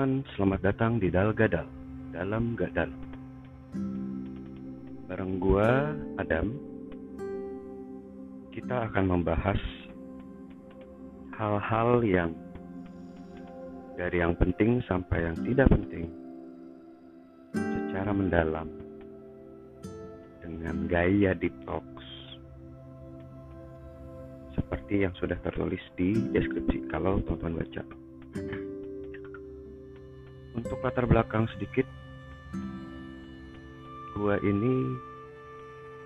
teman-teman, selamat datang di Dal Gadal, dalam gak dalam. Bareng gua, Adam, kita akan membahas hal-hal yang dari yang penting sampai yang tidak penting secara mendalam dengan gaya talks seperti yang sudah tertulis di deskripsi kalau teman-teman baca untuk latar belakang sedikit gua ini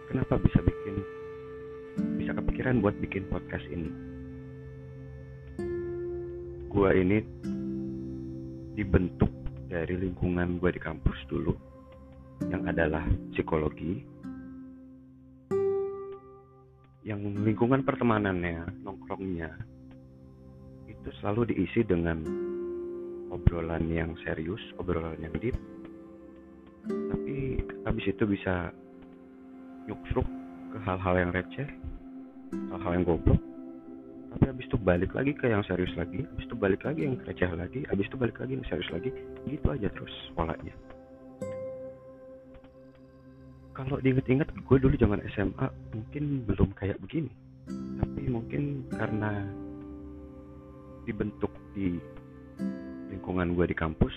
kenapa bisa bikin bisa kepikiran buat bikin podcast ini? Gua ini dibentuk dari lingkungan gua di kampus dulu yang adalah psikologi yang lingkungan pertemanannya nongkrongnya itu selalu diisi dengan obrolan yang serius, obrolan yang deep. Tapi habis itu bisa nyuksruk ke hal-hal yang receh, hal-hal yang goblok. Tapi habis itu balik lagi ke yang serius lagi, habis itu balik lagi yang receh lagi, habis itu balik lagi yang serius lagi. Gitu aja terus polanya. Kalau diinget-inget, gue dulu zaman SMA mungkin belum kayak begini. Tapi mungkin karena dibentuk di lingkungan gue di kampus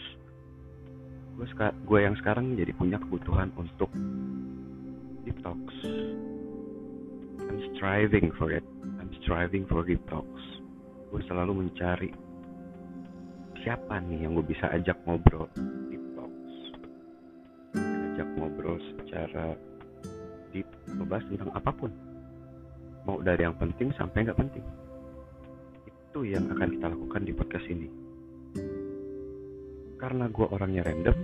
gue gue yang sekarang jadi punya kebutuhan untuk deep talks I'm striving for it. I'm striving for deep talks gue selalu mencari siapa nih yang gue bisa ajak ngobrol deep talks ajak ngobrol secara deep ngebahas tentang apa pun. Mau dari yang penting sampai nggak penting. Itu yang akan kita lakukan di podcast ini karena gue orangnya random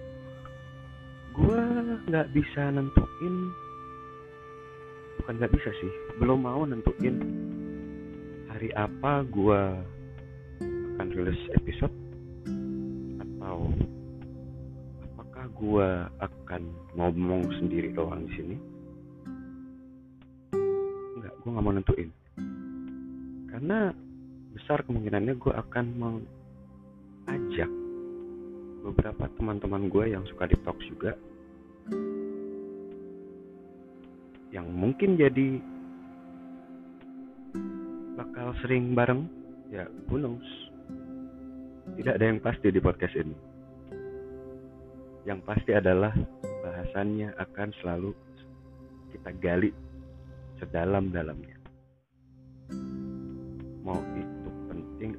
gue nggak bisa nentuin bukan nggak bisa sih belum mau nentuin hari apa gue akan rilis episode atau apakah gue akan ngomong sendiri doang di sini. Nggak gue nggak mau nentuin. Karena besar kemungkinannya gue akan mengajak beberapa teman-teman gue yang suka di talk juga. Yang mungkin jadi bakal sering bareng ya who knows? Tidak ada yang pasti di podcast ini. Yang pasti adalah bahasannya akan selalu kita gali sedalam-dalamnya. Mau itu penting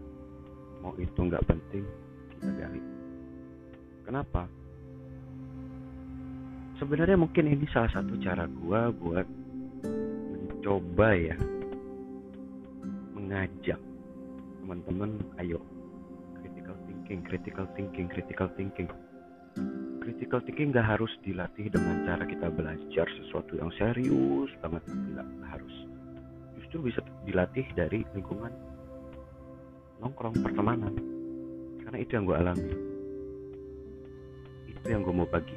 mau itu nggak penting Kenapa? Sebenarnya mungkin ini salah satu cara gue buat mencoba ya mengajak teman-teman ayo critical thinking, critical thinking, critical thinking. Critical thinking gak harus dilatih dengan cara kita belajar sesuatu yang serius banget, nggak harus. Justru bisa dilatih dari lingkungan nongkrong pertemanan, karena itu yang gue alami itu yang gue mau bagi.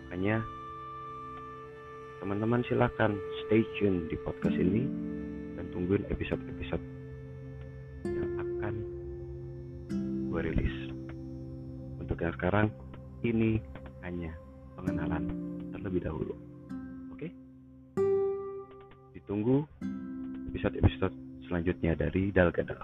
Makanya teman-teman silakan stay tune di podcast ini dan tungguin episode-episode yang akan gue rilis. Untuk yang sekarang ini hanya pengenalan terlebih dahulu. Oke? Ditunggu episode-episode selanjutnya dari Dalgadal